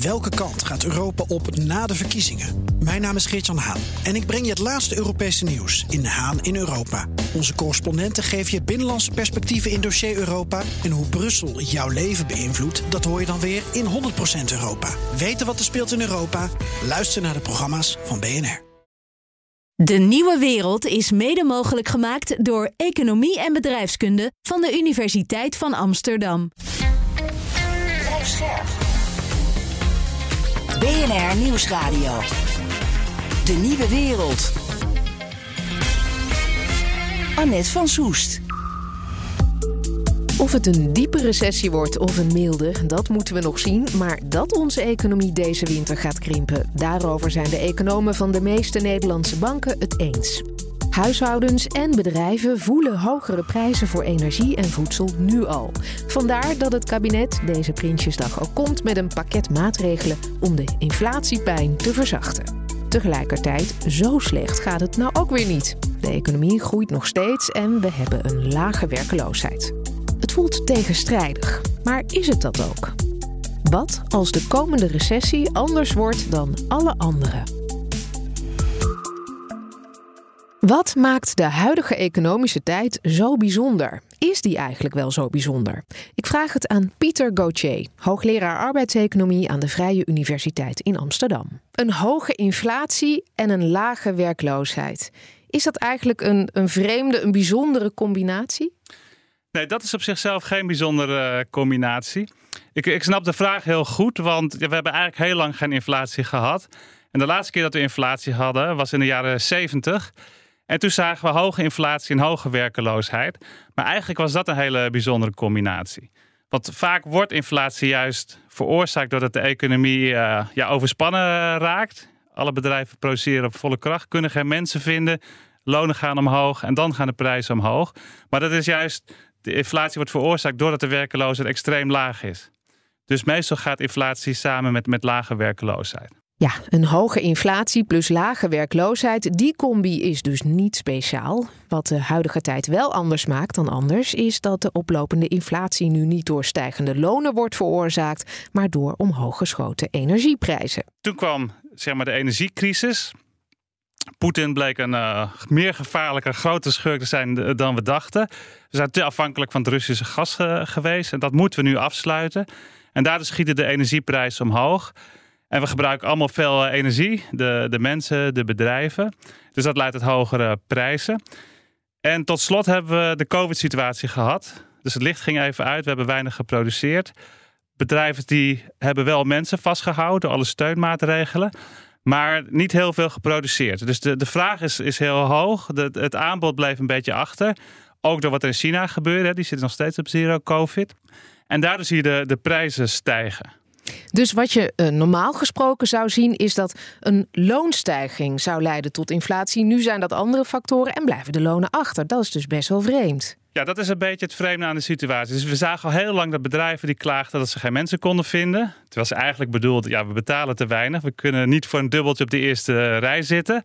Welke kant gaat Europa op na de verkiezingen? Mijn naam is Geert-Jan Haan en ik breng je het laatste Europese nieuws in Haan in Europa. Onze correspondenten geven je binnenlandse perspectieven in dossier Europa. En hoe Brussel jouw leven beïnvloedt, dat hoor je dan weer in 100% Europa. Weten wat er speelt in Europa? Luister naar de programma's van BNR. De nieuwe wereld is mede mogelijk gemaakt door Economie en Bedrijfskunde van de Universiteit van Amsterdam. BNR Nieuwsradio. De nieuwe wereld. Annette van Soest. Of het een diepe recessie wordt of een milde, dat moeten we nog zien. Maar dat onze economie deze winter gaat krimpen, daarover zijn de economen van de meeste Nederlandse banken het eens. Huishoudens en bedrijven voelen hogere prijzen voor energie en voedsel nu al. Vandaar dat het kabinet deze Prinsjesdag ook komt met een pakket maatregelen om de inflatiepijn te verzachten. Tegelijkertijd, zo slecht gaat het nou ook weer niet. De economie groeit nog steeds en we hebben een lage werkeloosheid. Het voelt tegenstrijdig, maar is het dat ook? Wat als de komende recessie anders wordt dan alle andere? Wat maakt de huidige economische tijd zo bijzonder? Is die eigenlijk wel zo bijzonder? Ik vraag het aan Pieter Gauthier, hoogleraar arbeidseconomie aan de Vrije Universiteit in Amsterdam. Een hoge inflatie en een lage werkloosheid. Is dat eigenlijk een, een vreemde, een bijzondere combinatie? Nee, dat is op zichzelf geen bijzondere eh, combinatie. Ik, ik snap de vraag heel goed, want we hebben eigenlijk heel lang geen inflatie gehad. En de laatste keer dat we inflatie hadden was in de jaren 70. En toen zagen we hoge inflatie en hoge werkeloosheid. Maar eigenlijk was dat een hele bijzondere combinatie. Want vaak wordt inflatie juist veroorzaakt doordat de economie uh, ja, overspannen raakt. Alle bedrijven produceren op volle kracht, kunnen geen mensen vinden. Lonen gaan omhoog en dan gaan de prijzen omhoog. Maar dat is juist, de inflatie wordt veroorzaakt doordat de werkeloosheid extreem laag is. Dus meestal gaat inflatie samen met, met lage werkeloosheid. Ja, een hoge inflatie plus lage werkloosheid, die combi is dus niet speciaal. Wat de huidige tijd wel anders maakt dan anders, is dat de oplopende inflatie nu niet door stijgende lonen wordt veroorzaakt, maar door omhoog geschoten energieprijzen. Toen kwam zeg maar, de energiecrisis. Poetin bleek een uh, meer gevaarlijke, grote schurk te zijn dan we dachten. We zijn te afhankelijk van het Russische gas uh, geweest en dat moeten we nu afsluiten. En daardoor schieten de energieprijzen omhoog. En we gebruiken allemaal veel eh, energie, de, de mensen, de bedrijven. Dus dat leidt tot hogere prijzen. En tot slot hebben we de COVID-situatie gehad. Dus het licht ging even uit, we hebben weinig geproduceerd. Bedrijven die hebben wel mensen vastgehouden, alle steunmaatregelen. Maar niet heel veel geproduceerd. Dus de, de vraag is, is heel hoog. Het aanbod bleef een beetje achter. Ook door wat er in China gebeurde. Die zitten nog steeds op zero COVID. En daardoor zie je de, de prijzen stijgen. Dus wat je uh, normaal gesproken zou zien, is dat een loonstijging zou leiden tot inflatie. Nu zijn dat andere factoren en blijven de lonen achter. Dat is dus best wel vreemd. Ja, dat is een beetje het vreemde aan de situatie. Dus we zagen al heel lang dat bedrijven die klaagden dat ze geen mensen konden vinden. Terwijl ze eigenlijk bedoeld, ja, we betalen te weinig. We kunnen niet voor een dubbeltje op de eerste rij zitten.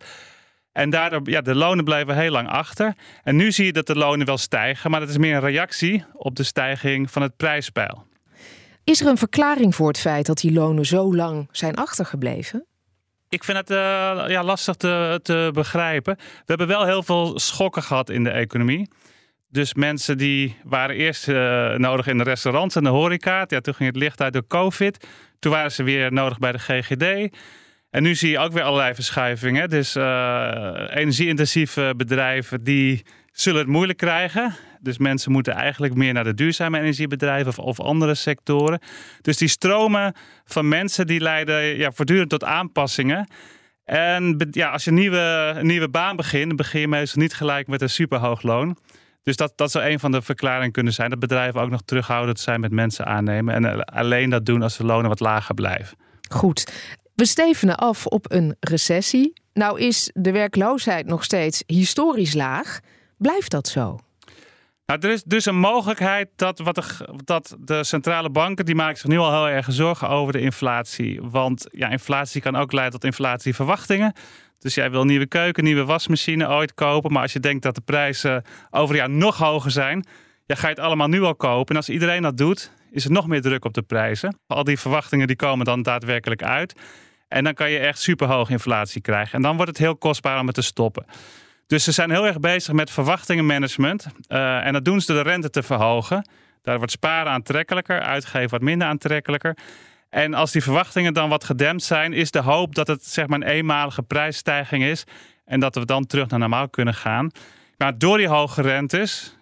En daardoor, ja, de lonen blijven heel lang achter. En nu zie je dat de lonen wel stijgen, maar dat is meer een reactie op de stijging van het prijspeil. Is er een verklaring voor het feit dat die lonen zo lang zijn achtergebleven? Ik vind het uh, ja, lastig te, te begrijpen. We hebben wel heel veel schokken gehad in de economie. Dus mensen die waren eerst uh, nodig in de restaurants en de horeca. Ja, toen ging het licht uit door COVID. Toen waren ze weer nodig bij de GGD. En nu zie je ook weer allerlei verschuivingen. Dus uh, energie-intensieve bedrijven die zullen het moeilijk krijgen. Dus mensen moeten eigenlijk meer naar de duurzame energiebedrijven of, of andere sectoren. Dus die stromen van mensen die leiden ja, voortdurend tot aanpassingen. En ja, als je een nieuwe, een nieuwe baan begint, begin je meestal niet gelijk met een superhoog loon. Dus dat, dat zou een van de verklaringen kunnen zijn. Dat bedrijven ook nog terughoudend zijn met mensen aannemen. En alleen dat doen als de lonen wat lager blijven. Goed. We stevenen af op een recessie. Nou is de werkloosheid nog steeds historisch laag. Blijft dat zo? Nou, er is dus een mogelijkheid dat, wat de, dat de centrale banken, die maken zich nu al heel erg zorgen over de inflatie. Want ja, inflatie kan ook leiden tot inflatieverwachtingen. Dus jij wil nieuwe keuken, nieuwe wasmachine ooit kopen. Maar als je denkt dat de prijzen over een jaar nog hoger zijn, ja, ga je het allemaal nu al kopen. En als iedereen dat doet, is er nog meer druk op de prijzen. Al die verwachtingen die komen dan daadwerkelijk uit. En dan kan je echt superhoge inflatie krijgen. En dan wordt het heel kostbaar om het te stoppen. Dus ze zijn heel erg bezig met verwachtingenmanagement. Uh, en dat doen ze door de rente te verhogen. Daar wordt sparen aantrekkelijker, uitgeven wat minder aantrekkelijker. En als die verwachtingen dan wat gedempt zijn, is de hoop dat het zeg maar een eenmalige prijsstijging is. En dat we dan terug naar normaal kunnen gaan. Maar door die hoge rentes,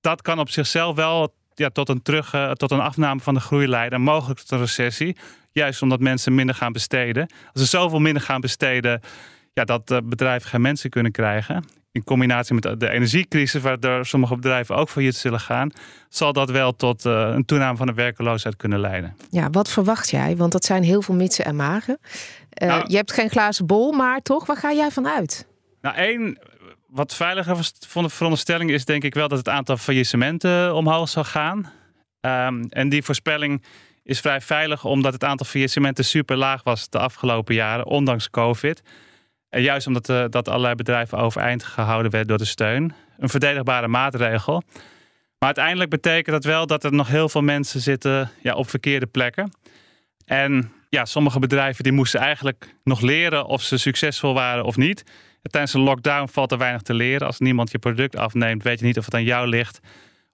dat kan op zichzelf wel ja, tot, een terug, uh, tot een afname van de groei leiden. mogelijk tot een recessie. Juist omdat mensen minder gaan besteden. Als ze zoveel minder gaan besteden, ja, dat uh, bedrijven geen mensen kunnen krijgen. In combinatie met de energiecrisis, waardoor sommige bedrijven ook failliet zullen gaan, zal dat wel tot uh, een toename van de werkeloosheid kunnen leiden. Ja, wat verwacht jij? Want dat zijn heel veel mitsen en magen. Uh, nou, je hebt geen glazen bol, maar toch, waar ga jij van uit? Nou, één wat veiliger van de veronderstelling is denk ik wel dat het aantal faillissementen omhoog zal gaan. Um, en die voorspelling is vrij veilig omdat het aantal faillissementen super laag was de afgelopen jaren, ondanks COVID. En juist omdat uh, dat allerlei bedrijven overeind gehouden werden door de steun. Een verdedigbare maatregel. Maar uiteindelijk betekent dat wel dat er nog heel veel mensen zitten ja, op verkeerde plekken. En ja, sommige bedrijven die moesten eigenlijk nog leren of ze succesvol waren of niet. Tijdens een lockdown valt er weinig te leren. Als niemand je product afneemt, weet je niet of het aan jou ligt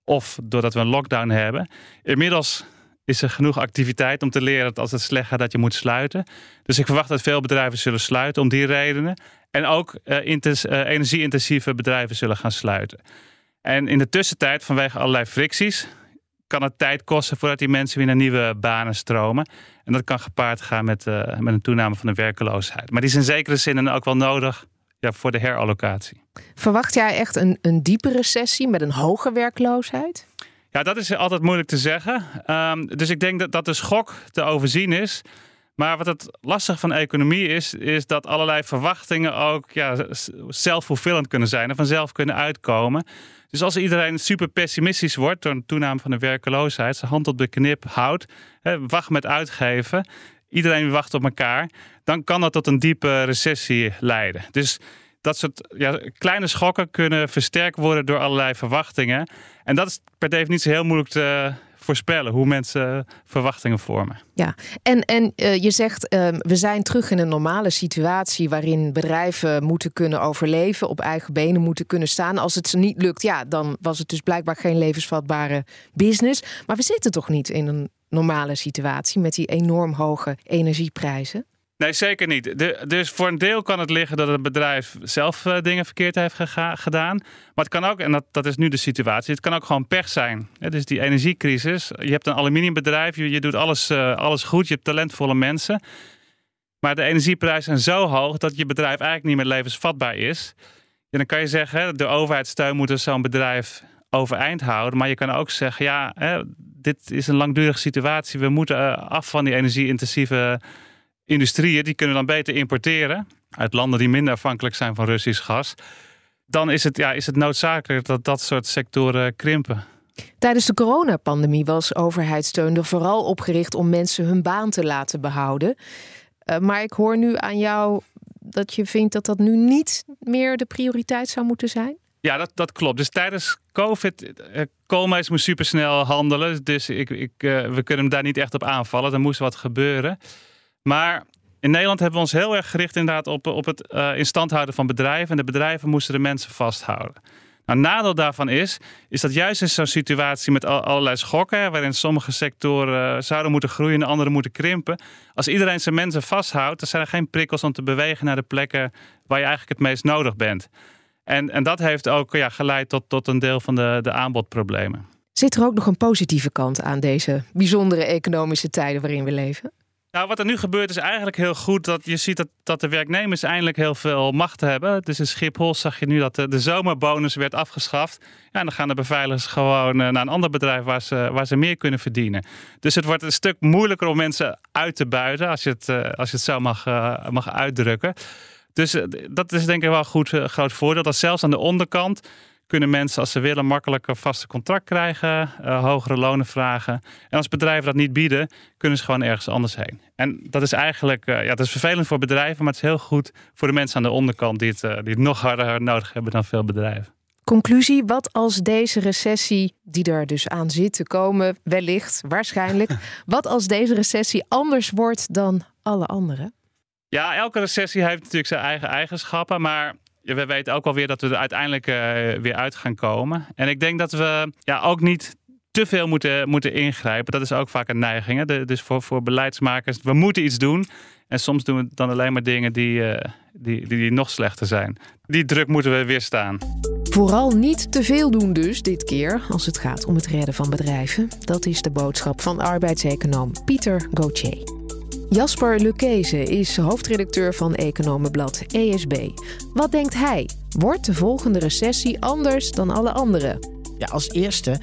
of doordat we een lockdown hebben. Inmiddels is er genoeg activiteit om te leren dat als het slecht gaat dat je moet sluiten. Dus ik verwacht dat veel bedrijven zullen sluiten om die redenen. En ook uh, energie-intensieve bedrijven zullen gaan sluiten. En in de tussentijd, vanwege allerlei fricties, kan het tijd kosten voordat die mensen weer naar nieuwe banen stromen. En dat kan gepaard gaan met, uh, met een toename van de werkeloosheid. Maar die is in zekere zin ook wel nodig ja, voor de herallocatie. Verwacht jij echt een, een diepe recessie met een hoge werkloosheid? Ja, dat is altijd moeilijk te zeggen. Um, dus ik denk dat, dat de schok te overzien is. Maar wat het lastig van economie is, is dat allerlei verwachtingen ook ja, zelfvervullend kunnen zijn en vanzelf kunnen uitkomen. Dus als iedereen super pessimistisch wordt door een toename van de werkeloosheid, zijn hand op de knip houdt, wacht met uitgeven, iedereen wacht op elkaar, dan kan dat tot een diepe recessie leiden. Dus dat soort kleine schokken kunnen versterkt worden door allerlei verwachtingen. En dat is per definitie heel moeilijk te voorspellen hoe mensen verwachtingen vormen. Ja, en, en uh, je zegt uh, we zijn terug in een normale situatie waarin bedrijven moeten kunnen overleven, op eigen benen moeten kunnen staan. Als het ze niet lukt, ja, dan was het dus blijkbaar geen levensvatbare business. Maar we zitten toch niet in een normale situatie met die enorm hoge energieprijzen? Nee, zeker niet. De, dus voor een deel kan het liggen dat het bedrijf zelf uh, dingen verkeerd heeft gedaan. Maar het kan ook, en dat, dat is nu de situatie, het kan ook gewoon pech zijn. Het is die energiecrisis. Je hebt een aluminiumbedrijf, je, je doet alles, uh, alles goed, je hebt talentvolle mensen. Maar de energieprijzen zijn zo hoog dat je bedrijf eigenlijk niet meer levensvatbaar is. En dan kan je zeggen, de overheidssteun moet dus zo'n bedrijf overeind houden. Maar je kan ook zeggen, ja, hè, dit is een langdurige situatie. We moeten uh, af van die energie-intensieve industrieën. Die kunnen dan beter importeren uit landen die minder afhankelijk zijn van Russisch gas. Dan is het, ja, is het noodzakelijk dat dat soort sectoren krimpen. Tijdens de coronapandemie was overheidssteun er vooral opgericht om mensen hun baan te laten behouden. Uh, maar ik hoor nu aan jou dat je vindt dat dat nu niet meer de prioriteit zou moeten zijn? Ja, dat, dat klopt. Dus tijdens COVID, uh, Koolmees moest supersnel handelen. Dus ik, ik, uh, we kunnen hem daar niet echt op aanvallen. Er moest wat gebeuren. Maar in Nederland hebben we ons heel erg gericht inderdaad op, op het uh, in stand houden van bedrijven. En de bedrijven moesten de mensen vasthouden. Nou, nadeel daarvan is, is dat juist in zo'n situatie met allerlei schokken, waarin sommige sectoren zouden moeten groeien en andere moeten krimpen. Als iedereen zijn mensen vasthoudt, dan zijn er geen prikkels om te bewegen naar de plekken waar je eigenlijk het meest nodig bent. En, en dat heeft ook ja, geleid tot, tot een deel van de, de aanbodproblemen. Zit er ook nog een positieve kant aan deze bijzondere economische tijden waarin we leven? Nou, wat er nu gebeurt is eigenlijk heel goed dat je ziet dat, dat de werknemers eindelijk heel veel macht hebben. Dus in Schiphol zag je nu dat de, de zomerbonus werd afgeschaft. Ja, en dan gaan de beveiligers gewoon eh, naar een ander bedrijf waar ze, waar ze meer kunnen verdienen. Dus het wordt een stuk moeilijker om mensen uit te buiten, als je het, eh, als je het zo mag, uh, mag uitdrukken. Dus dat is denk ik wel een goed, groot voordeel. Dat zelfs aan de onderkant kunnen mensen als ze willen makkelijk een vaste contract krijgen, uh, hogere lonen vragen. En als bedrijven dat niet bieden, kunnen ze gewoon ergens anders heen. En dat is eigenlijk, uh, ja, dat is vervelend voor bedrijven, maar het is heel goed voor de mensen aan de onderkant die het, uh, die het nog harder nodig hebben dan veel bedrijven. Conclusie, wat als deze recessie, die er dus aan zit te komen, wellicht, waarschijnlijk, wat als deze recessie anders wordt dan alle andere? Ja, elke recessie heeft natuurlijk zijn eigen eigenschappen, maar we weten ook wel weer dat we er uiteindelijk uh, weer uit gaan komen. En ik denk dat we ja, ook niet te veel moeten, moeten ingrijpen. Dat is ook vaak een neiging. Hè? dus voor, voor beleidsmakers, we moeten iets doen. En soms doen we dan alleen maar dingen die, uh, die, die, die nog slechter zijn. Die druk moeten we weerstaan. Vooral niet te veel doen dus dit keer als het gaat om het redden van bedrijven. Dat is de boodschap van arbeidseconoom Pieter Gauthier. Jasper Lucchese is hoofdredacteur van Economenblad ESB. Wat denkt hij? Wordt de volgende recessie anders dan alle andere? Ja, als eerste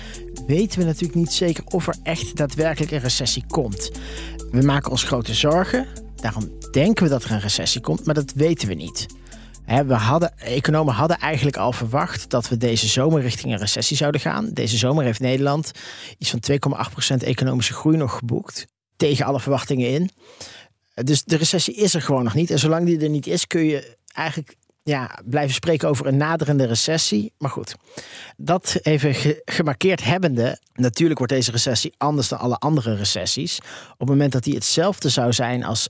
weten we natuurlijk niet zeker of er echt daadwerkelijk een recessie komt. We maken ons grote zorgen. Daarom denken we dat er een recessie komt, maar dat weten we niet. We hadden, economen hadden eigenlijk al verwacht dat we deze zomer richting een recessie zouden gaan. Deze zomer heeft Nederland iets van 2,8% economische groei nog geboekt. Tegen alle verwachtingen in. Dus de recessie is er gewoon nog niet. En zolang die er niet is, kun je eigenlijk ja, blijven spreken over een naderende recessie. Maar goed, dat even gemarkeerd hebbende. Natuurlijk wordt deze recessie anders dan alle andere recessies. Op het moment dat die hetzelfde zou zijn als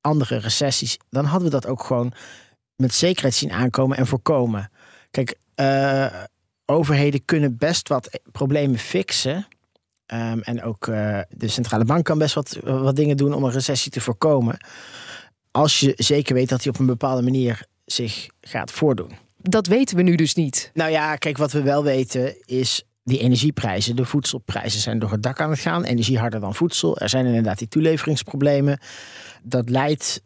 andere recessies, dan hadden we dat ook gewoon met zekerheid zien aankomen en voorkomen. Kijk, uh, overheden kunnen best wat problemen fixen. Um, en ook uh, de centrale bank kan best wat, wat dingen doen om een recessie te voorkomen. Als je zeker weet dat die op een bepaalde manier zich gaat voordoen. Dat weten we nu dus niet. Nou ja, kijk, wat we wel weten is die energieprijzen, de voedselprijzen zijn door het dak aan het gaan. Energie harder dan voedsel. Er zijn inderdaad die toeleveringsproblemen. Dat leidt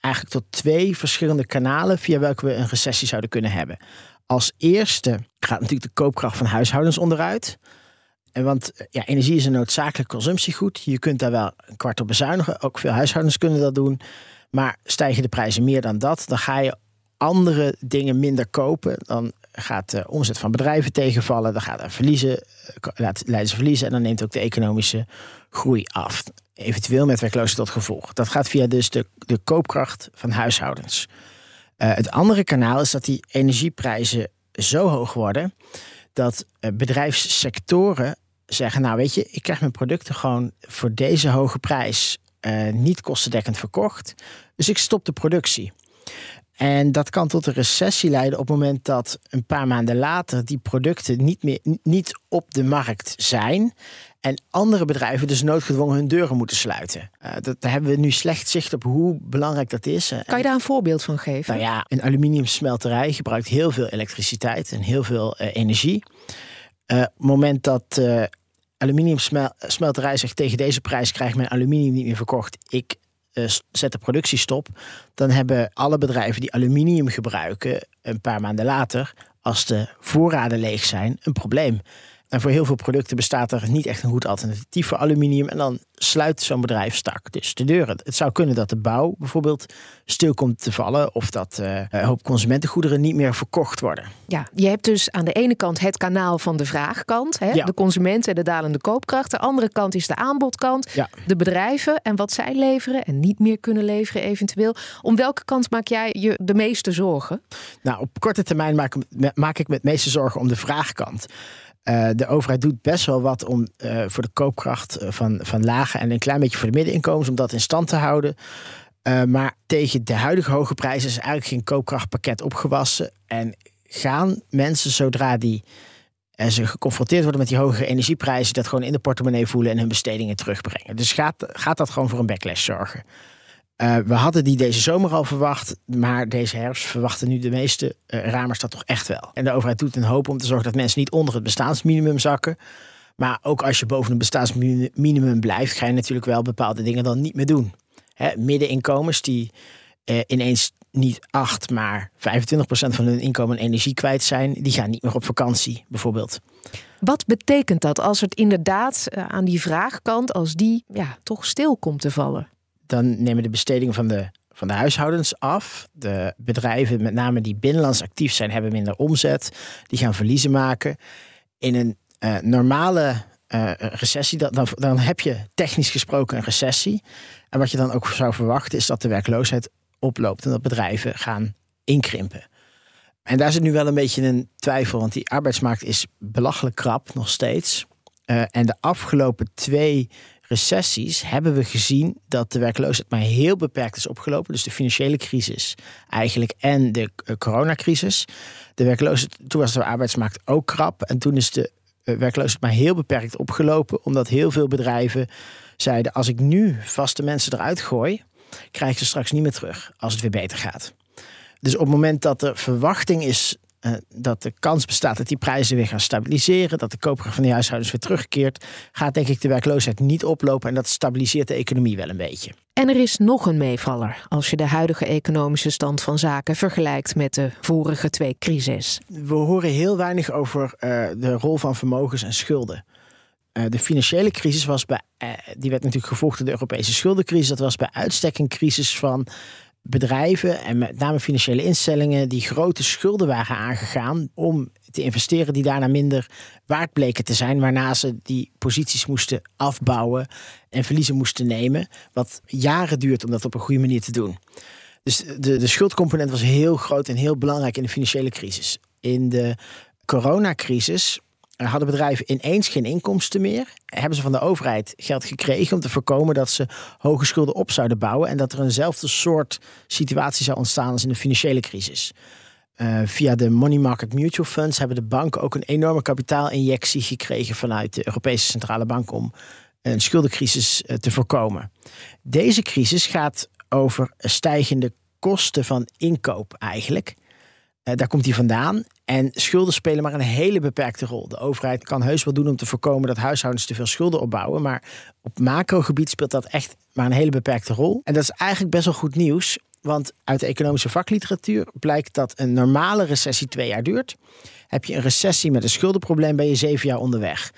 eigenlijk tot twee verschillende kanalen via welke we een recessie zouden kunnen hebben. Als eerste gaat natuurlijk de koopkracht van huishoudens onderuit. Want ja, energie is een noodzakelijk consumptiegoed. Je kunt daar wel een kwart op bezuinigen. Ook veel huishoudens kunnen dat doen. Maar stijgen de prijzen meer dan dat, dan ga je andere dingen minder kopen. Dan gaat de omzet van bedrijven tegenvallen. Dan gaat er verliezen, eh, leiden ze verliezen. En dan neemt ook de economische groei af. Eventueel met werkloosheid tot gevolg. Dat gaat via dus de, de koopkracht van huishoudens. Uh, het andere kanaal is dat die energieprijzen zo hoog worden dat bedrijfssectoren zeggen: Nou, weet je, ik krijg mijn producten gewoon voor deze hoge prijs uh, niet kostendekkend verkocht. Dus ik stop de productie. En dat kan tot een recessie leiden op het moment dat een paar maanden later die producten niet meer niet op de markt zijn. En andere bedrijven dus noodgedwongen hun deuren moeten sluiten. Uh, dat, daar hebben we nu slecht zicht op hoe belangrijk dat is. Kan je daar een voorbeeld van geven? Nou ja, een aluminiumsmelterij gebruikt heel veel elektriciteit en heel veel uh, energie. Uh, op het moment dat aluminiumsmelterij zegt tegen deze prijs krijg mijn aluminium niet meer verkocht. Ik uh, zet de productie stop. Dan hebben alle bedrijven die aluminium gebruiken een paar maanden later, als de voorraden leeg zijn, een probleem. En voor heel veel producten bestaat er niet echt een goed alternatief voor aluminium. En dan sluit zo'n bedrijf stak dus de deuren. Het zou kunnen dat de bouw bijvoorbeeld stil komt te vallen. Of dat uh, een hoop consumentengoederen niet meer verkocht worden. Ja, je hebt dus aan de ene kant het kanaal van de vraagkant. Hè? Ja. De consumenten en de dalende koopkracht. De andere kant is de aanbodkant. Ja. De bedrijven en wat zij leveren en niet meer kunnen leveren eventueel. Om welke kant maak jij je de meeste zorgen? Nou, op korte termijn maak, maak ik me het meeste zorgen om de vraagkant. Uh, de overheid doet best wel wat om uh, voor de koopkracht eh, van, van lage en een klein beetje voor de middeninkomens, om dat in stand te houden. Maar tegen de huidige hoge prijzen is eigenlijk geen koopkrachtpakket opgewassen. En gaan mensen zodra die ze geconfronteerd worden met die hogere energieprijzen, dat gewoon in de portemonnee voelen en hun bestedingen terugbrengen. Dus gaat, gaat dat gewoon voor een backlash zorgen. Uh, we hadden die deze zomer al verwacht, maar deze herfst verwachten nu de meeste uh, ramers dat toch echt wel. En de overheid doet een hoop om te zorgen dat mensen niet onder het bestaansminimum zakken. Maar ook als je boven het bestaansminimum blijft, ga je natuurlijk wel bepaalde dingen dan niet meer doen. Hè, middeninkomens die uh, ineens niet 8, maar 25% van hun inkomen en energie kwijt zijn, die gaan niet meer op vakantie, bijvoorbeeld. Wat betekent dat als het inderdaad aan die vraagkant, als die ja, toch stil komt te vallen? Dan nemen de bestedingen van de, van de huishoudens af. De bedrijven, met name die binnenlands actief zijn, hebben minder omzet. Die gaan verliezen maken. In een uh, normale uh, recessie, dan, dan heb je technisch gesproken een recessie. En wat je dan ook zou verwachten, is dat de werkloosheid oploopt en dat bedrijven gaan inkrimpen. En daar zit nu wel een beetje een twijfel, want die arbeidsmarkt is belachelijk krap nog steeds. Uh, en de afgelopen twee recessies hebben we gezien dat de werkloosheid maar heel beperkt is opgelopen. Dus de financiële crisis eigenlijk en de uh, coronacrisis. De werkloosheid, toen was de arbeidsmarkt ook krap. En toen is de uh, werkloosheid maar heel beperkt opgelopen. Omdat heel veel bedrijven zeiden: als ik nu vaste mensen eruit gooi, krijg ik ze straks niet meer terug als het weer beter gaat. Dus op het moment dat er verwachting is uh, dat de kans bestaat dat die prijzen weer gaan stabiliseren, dat de koopkracht van de huishoudens weer terugkeert, gaat denk ik de werkloosheid niet oplopen en dat stabiliseert de economie wel een beetje. En er is nog een meevaller als je de huidige economische stand van zaken vergelijkt met de vorige twee crises. We horen heel weinig over uh, de rol van vermogens en schulden. Uh, de financiële crisis was bij, die werd natuurlijk gevolgd door de Europese schuldencrisis. Dat was bij uitstek een crisis van bedrijven en met name financiële instellingen die grote schulden waren aangegaan om te investeren die daarna minder waard bleken te zijn, waarna ze die posities moesten afbouwen en verliezen moesten nemen, wat jaren duurt om dat op een goede manier te doen. Dus de, de schuldcomponent was heel groot en heel belangrijk in de financiële crisis. In de coronacrisis hadden bedrijven ineens geen inkomsten meer. Hebben ze van de overheid geld gekregen om te voorkomen dat ze hoge schulden op zouden bouwen. En dat er eenzelfde soort situatie zou ontstaan als in de financiële crisis. Uh, via de money market mutual funds hebben de banken ook een enorme kapitaalinjectie gekregen vanuit de Europese Centrale Bank om een schuldencrisis uh, te voorkomen. Deze crisis gaat over stijgende kosten van inkoop eigenlijk. Uh, daar komt hij vandaan. En schulden spelen maar een hele beperkte rol. De overheid kan heus wel doen om te voorkomen dat huishoudens te veel schulden opbouwen. Maar op macrogebied speelt dat echt maar een hele beperkte rol. En dat is eigenlijk best wel goed nieuws. Want uit de economische vakliteratuur blijkt dat een normale recessie twee jaar duurt. Heb je een recessie met een schuldenprobleem, ben je zeven jaar onderweg.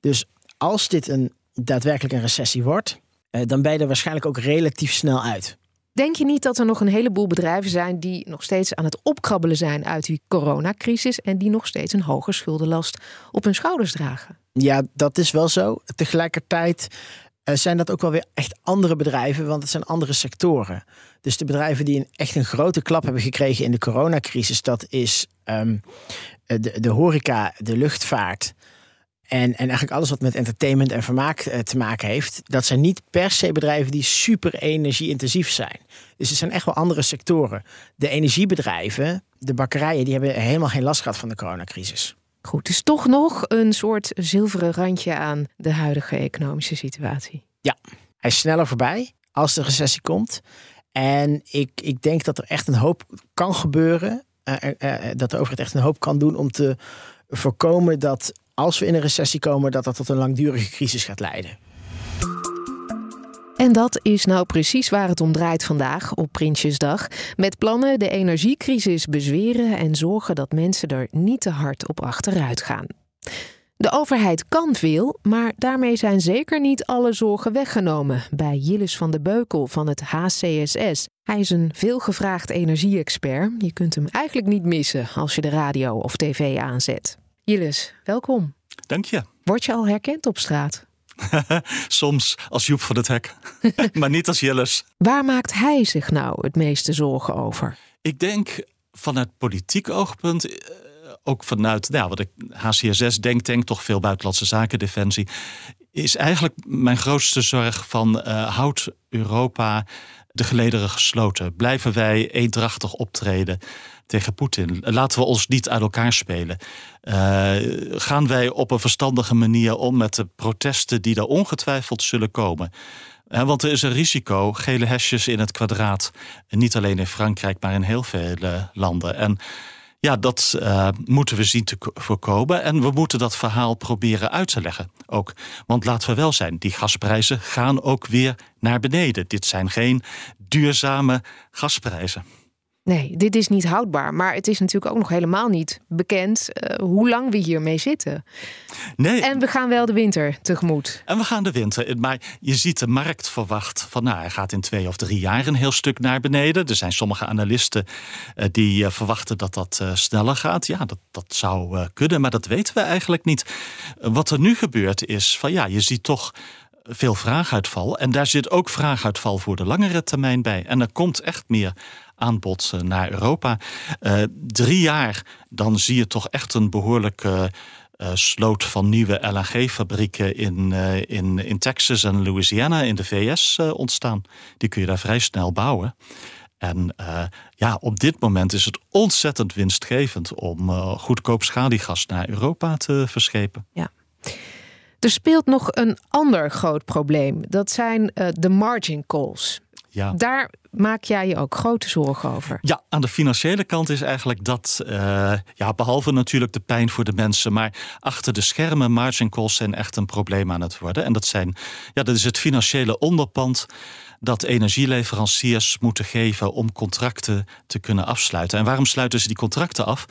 Dus als dit een, daadwerkelijk een recessie wordt, eh, dan ben je er waarschijnlijk ook relatief snel uit. Denk je niet dat er nog een heleboel bedrijven zijn die nog steeds aan het opkrabbelen zijn uit die coronacrisis en die nog steeds een hoge schuldenlast op hun schouders dragen? Ja, dat is wel zo. Tegelijkertijd uh, zijn dat ook wel weer echt andere bedrijven, want het zijn andere sectoren. Dus de bedrijven die een, echt een grote klap hebben gekregen in de coronacrisis, dat is um, de, de horeca, de luchtvaart. En, en eigenlijk alles wat met entertainment en vermaak uh, te maken heeft, dat zijn niet per se bedrijven die super energie-intensief zijn. Dus het zijn echt wel andere sectoren. De energiebedrijven, de bakkerijen, die hebben helemaal geen last gehad van de coronacrisis. Goed, dus toch nog een soort zilveren randje aan de huidige economische situatie. Ja, hij is sneller voorbij als de recessie komt. En ik, ik denk dat er echt een hoop kan gebeuren. Uh, uh, dat de overheid echt een hoop kan doen om te voorkomen dat als we in een recessie komen, dat dat tot een langdurige crisis gaat leiden. En dat is nou precies waar het om draait vandaag op Prinsjesdag. Met plannen de energiecrisis bezweren en zorgen dat mensen er niet te hard op achteruit gaan. De overheid kan veel, maar daarmee zijn zeker niet alle zorgen weggenomen. Bij Jillis van de Beukel van het HCSS. Hij is een veelgevraagd energie-expert. Je kunt hem eigenlijk niet missen als je de radio of tv aanzet. Jillis, welkom. Dank je. Word je al herkend op straat? Soms als Joep van het Hek, maar niet als Jillis. Waar maakt hij zich nou het meeste zorgen over? Ik denk vanuit politiek oogpunt, eh, ook vanuit nou, wat ik HCSS denk, denk toch veel buitenlandse zaken, defensie, is eigenlijk mijn grootste zorg van uh, houdt Europa de gelederen gesloten? Blijven wij eendrachtig optreden? tegen Poetin. Laten we ons niet uit elkaar spelen. Uh, gaan wij op een verstandige manier om met de protesten die er ongetwijfeld zullen komen? Uh, want er is een risico, gele hesjes in het kwadraat. Niet alleen in Frankrijk, maar in heel veel landen. En ja, dat uh, moeten we zien te voorkomen. En we moeten dat verhaal proberen uit te leggen ook. Want laten we wel zijn, die gasprijzen gaan ook weer naar beneden. Dit zijn geen duurzame gasprijzen. Nee, dit is niet houdbaar. Maar het is natuurlijk ook nog helemaal niet bekend uh, hoe lang we hiermee zitten. Nee. En we gaan wel de winter tegemoet. En we gaan de winter. Maar je ziet de markt verwacht van nou, hij gaat in twee of drie jaar een heel stuk naar beneden. Er zijn sommige analisten uh, die uh, verwachten dat dat sneller gaat. Ja, dat, dat zou kunnen, maar dat weten we eigenlijk niet. wat er nu gebeurt is van ja, je ziet toch veel vraaguitval. En daar zit ook vraaguitval voor de langere termijn bij. En er komt echt meer aanbod naar Europa. drie jaar, dan zie je toch echt een behoorlijke sloot van nieuwe LNG-fabrieken in, in, in Texas en Louisiana in de VS ontstaan. Die kun je daar vrij snel bouwen. En ja, op dit moment is het ontzettend winstgevend om goedkoop schaliegas naar Europa te verschepen. Ja. Er speelt nog een ander groot probleem. Dat zijn de margin calls. Ja. Daar maak jij je ook grote zorgen over. Ja, aan de financiële kant is eigenlijk dat, uh, ja, behalve natuurlijk de pijn voor de mensen, maar achter de schermen margin calls zijn echt een probleem aan het worden. En dat zijn, ja, dat is het financiële onderpand dat energieleveranciers moeten geven om contracten te kunnen afsluiten. En waarom sluiten ze die contracten af?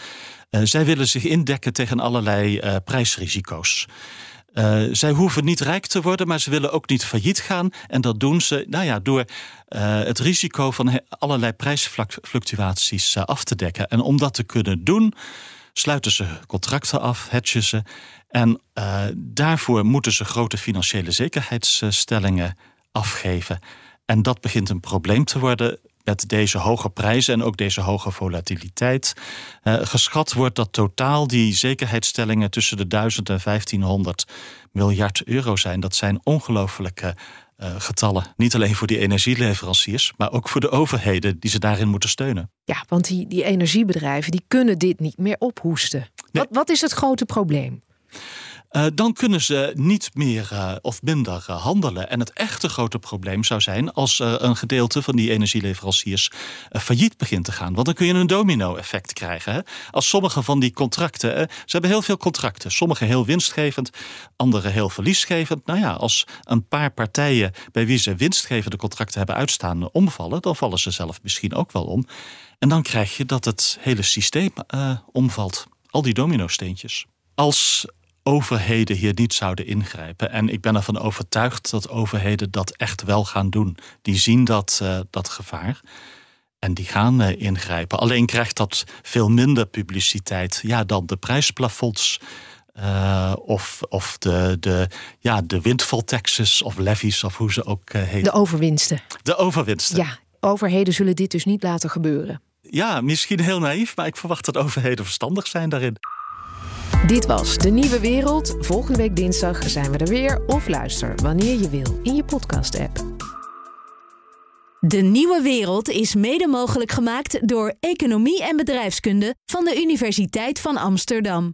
Uh, zij willen zich indekken tegen allerlei uh, prijsrisico's. Uh, zij hoeven niet rijk te worden, maar ze willen ook niet failliet gaan. En dat doen ze nou ja, door uh, het risico van allerlei prijsfluctuaties uh, af te dekken. En om dat te kunnen doen, sluiten ze contracten af, hedgen ze. En daarvoor moeten ze grote financiële zekerheidsstellingen afgeven. En dat begint een probleem te worden met deze hoge prijzen en ook deze hoge volatiliteit. Uh, geschat wordt dat totaal die zekerheidsstellingen tussen de 1000 en 1500 miljard euro zijn. Dat zijn ongelooflijke uh, getallen. Niet alleen voor die energieleveranciers, maar ook voor de overheden die ze daarin moeten steunen. Ja, want die, die energiebedrijven die kunnen dit niet meer ophoesten. Wat, wat is het grote probleem? Uh, dan kunnen ze niet meer uh, of minder uh, handelen. En het echte grote probleem zou zijn als een gedeelte van die energieleveranciers failliet begint te gaan. Want dan kun je een domino-effect krijgen. Hè? Als sommige van die contracten, ze hebben heel veel contracten, sommige heel winstgevend, andere heel verliesgevend. Nou ja, als een paar partijen bij wie ze winstgevende contracten hebben uitstaan omvallen, dan vallen ze zelf misschien ook wel om. En dan krijg je dat het hele systeem omvalt. Al die domino-steentjes. Als overheden hier niet zouden ingrijpen. En ik ben ervan overtuigd dat overheden dat echt wel gaan doen. Die zien dat, uh, dat gevaar. En die gaan uh, ingrijpen. Alleen krijgt dat veel minder publiciteit ja, dan de prijsplafonds. Uh, of, of de, de, ja, de windfall taxes of levies of hoe ze ook heten. De overwinsten. De overwinsten. Ja, overheden zullen dit dus niet laten gebeuren. Ja, misschien heel naïef, maar ik verwacht dat overheden verstandig zijn daarin. Dit was De Nieuwe Wereld. Volgende week dinsdag zijn we er weer. Of luister wanneer je wil in je podcast-app. De Nieuwe Wereld is mede mogelijk gemaakt door Economie en Bedrijfskunde van de Universiteit van Amsterdam.